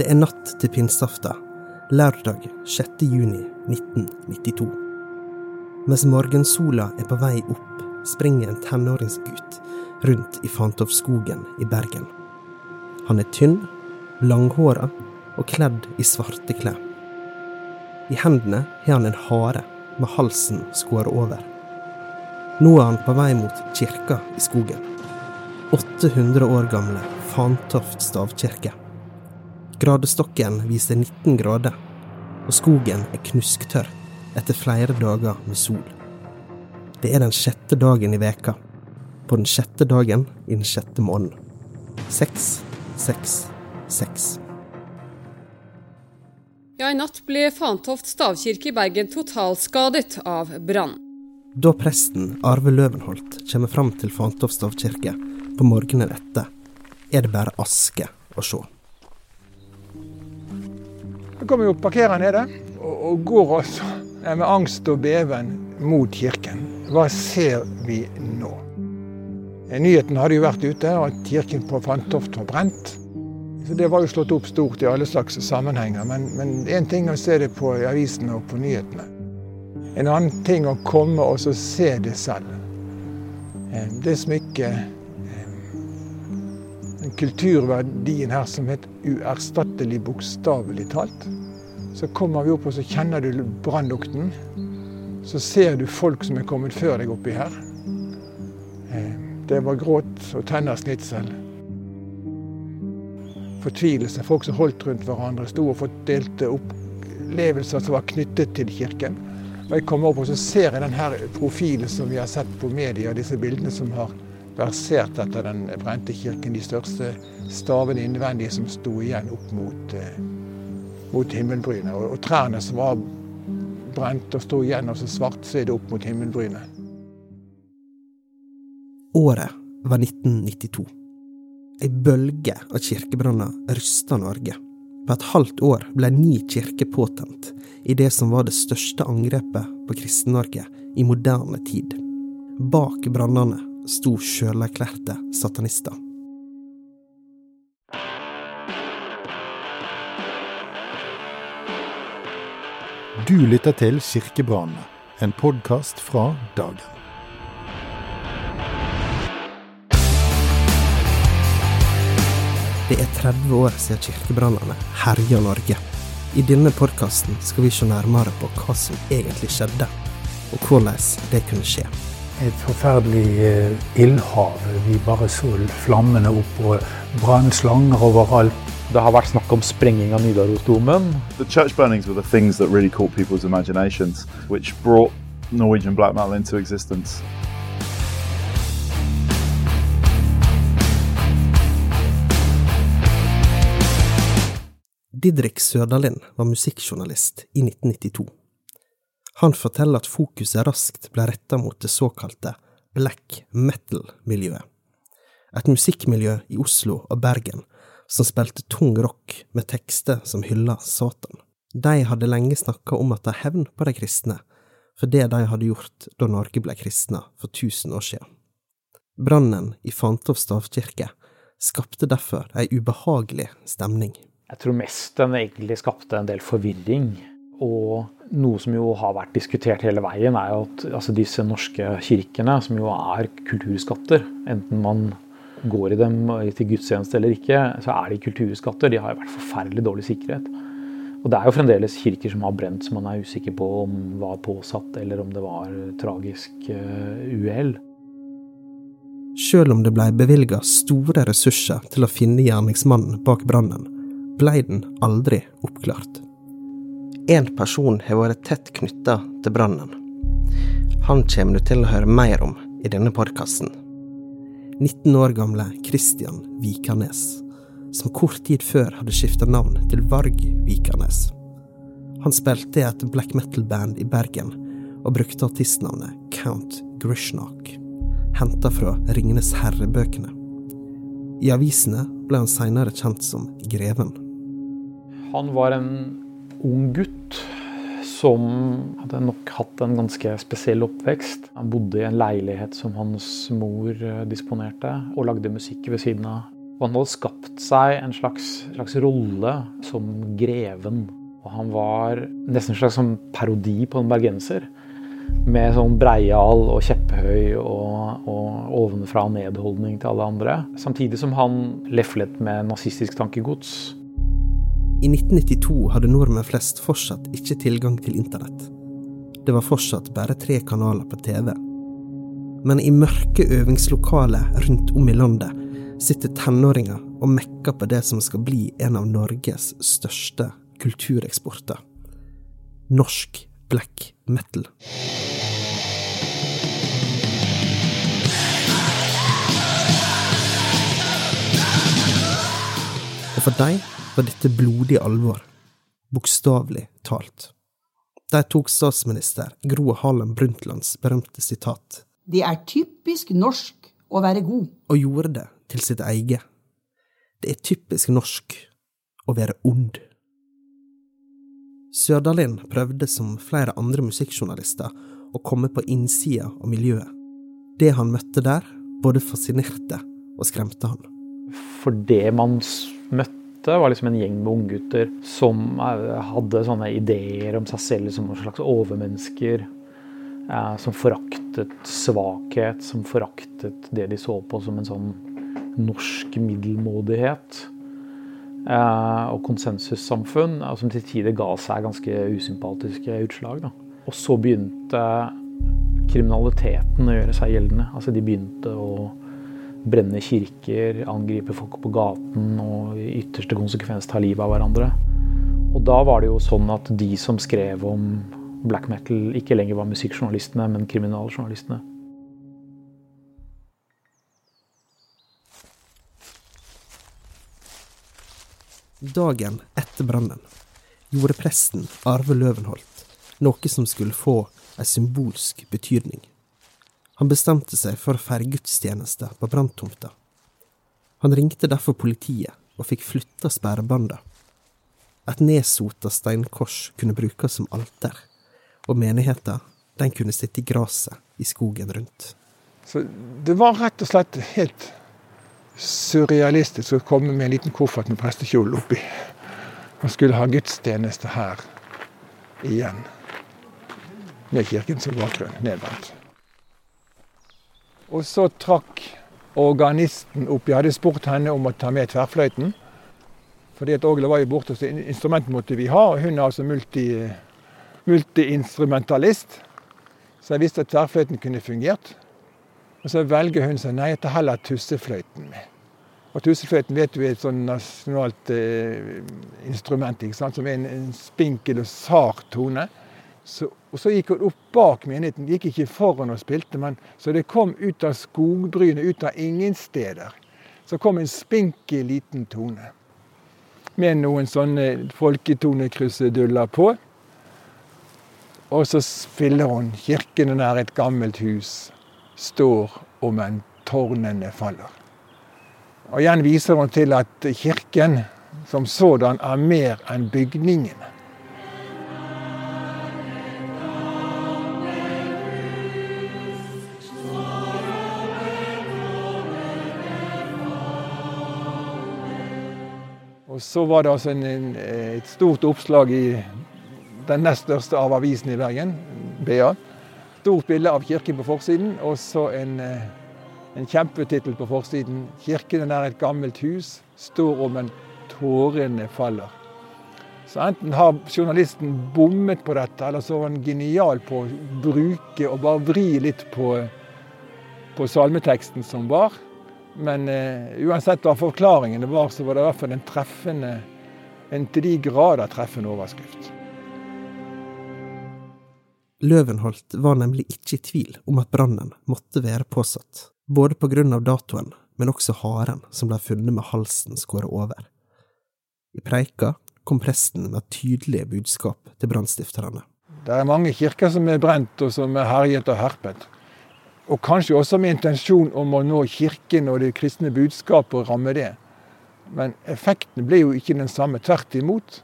Det er natt til pinseaften, lørdag 6. juni 1992. Mens morgensola er på vei opp, springer en tenåringsgutt rundt i Fantoftskogen i Bergen. Han er tynn, langhåra og kledd i svarte klær. I hendene har han en hare med halsen skåret over. Nå er han på vei mot kirka i skogen. 800 år gamle Fantoft stavkirke. Gradestokken viser 19 grader, og skogen er knusktørr etter flere dager med sol. Det er den sjette dagen i veka, på den sjette dagen i den sjette måneden. Seks, seks, seks. Ja, I natt ble Fantoft stavkirke i Bergen totalskadet av brann. Da presten Arve Løvenholt kommer fram til Fantoft stavkirke på morgenen etter, er det bare aske å se. Så kommer vi opp, parkerer nede og, og går altså med angst og beven mot kirken. Hva ser vi nå? Eh, Nyheten hadde jo vært ute, og at kirken på Fantoft var brent. Så Det var jo slått opp stort i alle slags sammenhenger. Men én ting å se det på avisene og på nyhetene. En annen ting å komme og se det selv. Eh, Det smykket kulturverdien her som het uerstattelig bokstavelig talt. Så kommer vi opp og så kjenner du brannlukten. Så ser du folk som er kommet før deg oppi her. Eh, Det var gråt og tennersnitsel. Fortvilelse. Folk som holdt rundt hverandre, sto og fordelte opplevelser som var knyttet til kirken. Og jeg kommer opp og så ser jeg denne profilen som vi har sett på media, disse bildene som har versert etter den brente kirken. De største stavene innvendige som sto igjen opp mot, eh, mot himmelbrynet. Og, og trærne som var brent og sto igjen og så svartsvidde opp mot himmelbrynet. Året var 1992. Ei bølge av kirkebranner rysta Norge. På et halvt år ble ni kirker påtent i det som var det største angrepet på Kristen-Norge i moderne tid. Bak brannene sto sjølerklærte satanister. Du lytter til Kirkebrannene, en podkast fra dagen. Det er 30 år siden kirkebrannene herja Norge. I denne podkasten skal vi se nærmere på hva som egentlig skjedde, og hvordan det kunne skje. Et forferdelig eh, ildhav. Vi bare så flammene opp og brannslanger overalt. Det har vært snakk om sprenging av Nidarosdomen. The church burnings were the things that really caught people's imaginations, which brought Norwegian black metal into existence. Didrik Søderlind var musikkjournalist i 1992. Han forteller at fokuset raskt ble retta mot det såkalte black metal-miljøet. Et musikkmiljø i Oslo og Bergen som spilte tung rock med tekster som hylla Satan. De hadde lenge snakka om at de hevn på de kristne, for det de hadde gjort da Norge ble kristna for tusen år siden. Brannen i Fantoft stavkirke skapte derfor ei ubehagelig stemning. Jeg tror mest den egentlig skapte en del forvirring. Og noe som jo har vært diskutert hele veien, er jo at altså disse norske kirkene, som jo er kulturskatter, enten man går i dem til gudstjeneste eller ikke, så er de kulturskatter. De har jo vært forferdelig dårlig sikkerhet. Og det er jo fremdeles kirker som har brent som man er usikker på om var påsatt, eller om det var tragisk uh, uhell. Sjøl om det blei bevilga store ressurser til å finne gjerningsmannen bak brannen, blei den aldri oppklart. Én person har vært tett knytta til brannen. Han kommer du til å høre mer om i denne podkasten. 19 år gamle Christian Vikanes, som kort tid før hadde skifta navn til Varg Vikanes. Han spilte i et black metal-band i Bergen og brukte artistnavnet Count Grishnak henta fra Ringenes herre-bøkene. I avisene ble han seinere kjent som Greven. Han var en ung gutt som hadde nok hatt en ganske spesiell oppvekst. Han bodde i en leilighet som hans mor eh, disponerte, og lagde musikk ved siden av. Og han hadde skapt seg en slags, slags rolle som greven. Og han var nesten en slags sånn parodi på en bergenser med sånn breial og kjepphøy og, og ovenfra og nedholdning til alle andre. Samtidig som han leflet med nazistisk tankegods. I 1992 hadde nordmenn flest fortsatt ikke tilgang til internett. Det var fortsatt bare tre kanaler på TV. Men i mørke øvingslokaler rundt om i landet sitter tenåringer og mekker på det som skal bli en av Norges største kultureksporter. Norsk black metal. Og for dem var dette blodige alvor, bokstavelig talt. Der tok statsminister Gro Harlem Brundtlands berømte sitat. Det er typisk norsk å være god. Og gjorde det til sitt eget. Det er typisk norsk å være ond. Sørdalin prøvde som flere andre musikkjournalister å komme på innsida av miljøet. Det han møtte der, både fascinerte og skremte han. For det man møtte, var liksom en gjeng med unggutter som eh, hadde sånne ideer om seg selv som noen slags overmennesker. Eh, som foraktet svakhet, som foraktet det de så på som en sånn norsk middelmådighet. Eh, og konsensussamfunn, som til tider ga seg ganske usympatiske utslag. Da. Og så begynte kriminaliteten å gjøre seg gjeldende. Altså De begynte å brenne kirker, angripe folk på gaten og i ytterste konsekvens ta livet av hverandre. Og da var det jo sånn at de som skrev om black metal, ikke lenger var musikkjournalistene, men kriminaljournalistene. Dagen etter brannen gjorde presten Arve Løvenholt noe som skulle få ei symbolsk betydning. Han bestemte seg for å feire gudstjeneste på branntomta. Han ringte derfor politiet og fikk flytta sperrebanda. Et nedsota steinkors kunne brukes som alter, og menigheten den kunne sitte i gresset i skogen rundt. Så det var rett og slett helt surrealistisk å komme med en liten koffert med prestekjole oppi. Man skulle ha gudstjeneste her igjen. Med kirken som bakgrunn nedvendt. Og så trakk organisten opp. Jeg hadde spurt henne om å ta med tverrfløyten. Fordi at orgelet var jo borte, så instrumentet måtte vi ha. Og hun er altså multi-instrumentalist. Multi så jeg visste at tverrfløyten kunne fungert. Og så velger hun seg nei, jeg tar heller tussefløyten med. Og tussefløyten vet du er et sånn nasjonalt eh, instrument ikke sant? som er en, en spinkel og sart tone. Så, og så gikk hun opp bak menigheten. Gikk ikke foran og spilte, men så det kom ut av skogbrynet, ut av ingen steder. Så kom en spinkel liten tone. Med noen sånne folketonekruseduller på. Og så spiller hun 'Kirken nær et gammelt hus står om en tårnene faller'. Og Igjen viser hun til at kirken som sådan er mer enn bygningene. Og så var det altså en, en, et stort oppslag i den nest største av avisene i Bergen, BA. Stort bilde av kirken på forsiden, og så en, eh, en kjempetittel på forsiden. 'Kirken er et gammelt hus, står om en tårene faller'. Så enten har journalisten bommet på dette, eller så var han genial på å bruke og bare vri litt på, på salmeteksten som var. Men uh, uansett hva forklaringene var, så var det i hvert fall en treffende, en til de grader treffende overskrift. Løvenholt var nemlig ikke i tvil om at brannen måtte være påsatt, både på grunn av datoen, men også haren som ble funnet med halsen skåret over. I preika kom presten med tydelige budskap til brannstifterne. Det er mange kirker som er brent og som er herjet og herpet. Og kanskje også med intensjon om å nå Kirken og det kristne budskapet og ramme det. Men effekten blir jo ikke den samme. Tvert imot.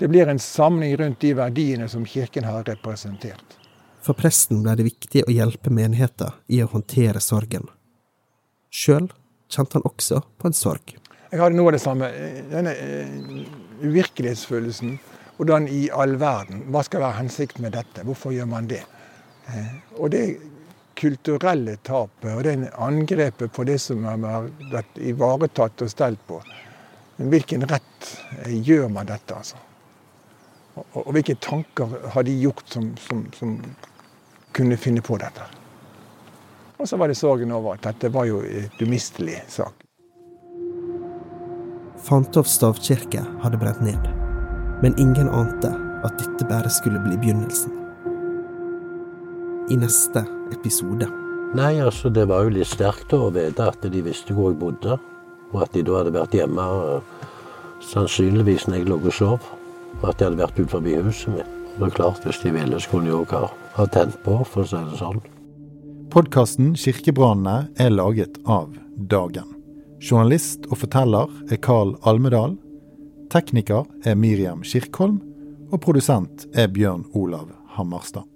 Det blir en samling rundt de verdiene som Kirken har representert. For presten ble det viktig å hjelpe menigheten i å håndtere sorgen. Sjøl kjente han også på en sorg. Jeg hadde noe av det samme. Denne uh, uvirkelighetsfølelsen. Hvordan i all verden? Hva skal være hensikten med dette? Hvorfor gjør man det? Uh, og det kulturelle tapet og det angrepet på det som har vært ivaretatt og stelt på. Men hvilken rett gjør man dette, altså? Og, og hvilke tanker har de gjort som, som, som, kunne finne på dette? Og så var det sorgen over at dette var jo et umistelig sak. Fantoft stavkirke hadde brent ned, men ingen ante at dette bare skulle bli begynnelsen. I neste episode. Nei, altså det var jo litt sterkt å vite at de visste hvor jeg bodde, og at de da hadde vært hjemme sannsynligvis når jeg lå og sov, og at de hadde vært utenfor huset mitt. Det er klart, Hvis de ville, så kunne de òg ha, ha tent på, for å si det sånn. Podkasten Kirkebrannene er laget av Dagen. Journalist og forteller er Carl Almedal. Tekniker er Miriam Kirkholm. Og produsent er Bjørn Olav Hammerstad.